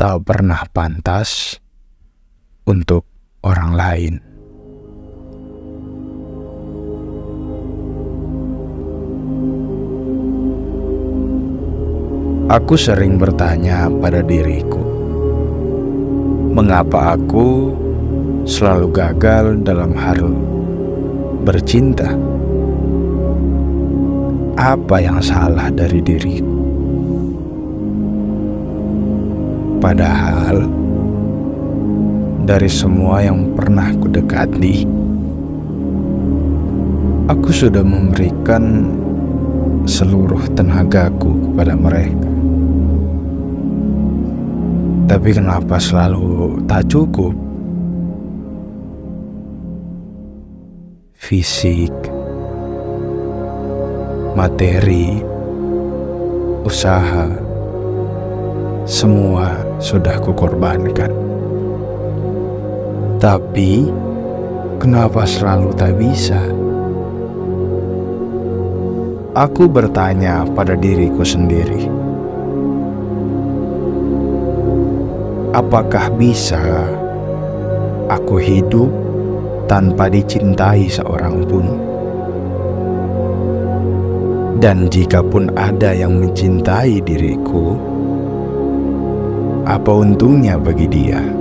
tak pernah pantas untuk orang lain. Aku sering bertanya pada diriku, mengapa aku selalu gagal dalam hal bercinta? Apa yang salah dari diriku? Padahal dari semua yang pernah kudekati, aku sudah memberikan seluruh tenagaku kepada mereka. Tapi kenapa selalu tak cukup? Fisik, materi, usaha, semua sudah kukorbankan. Tapi, kenapa selalu tak bisa? Aku bertanya pada diriku sendiri, apakah bisa aku hidup tanpa dicintai seorang pun? Dan jika pun ada yang mencintai diriku, apa untungnya bagi dia?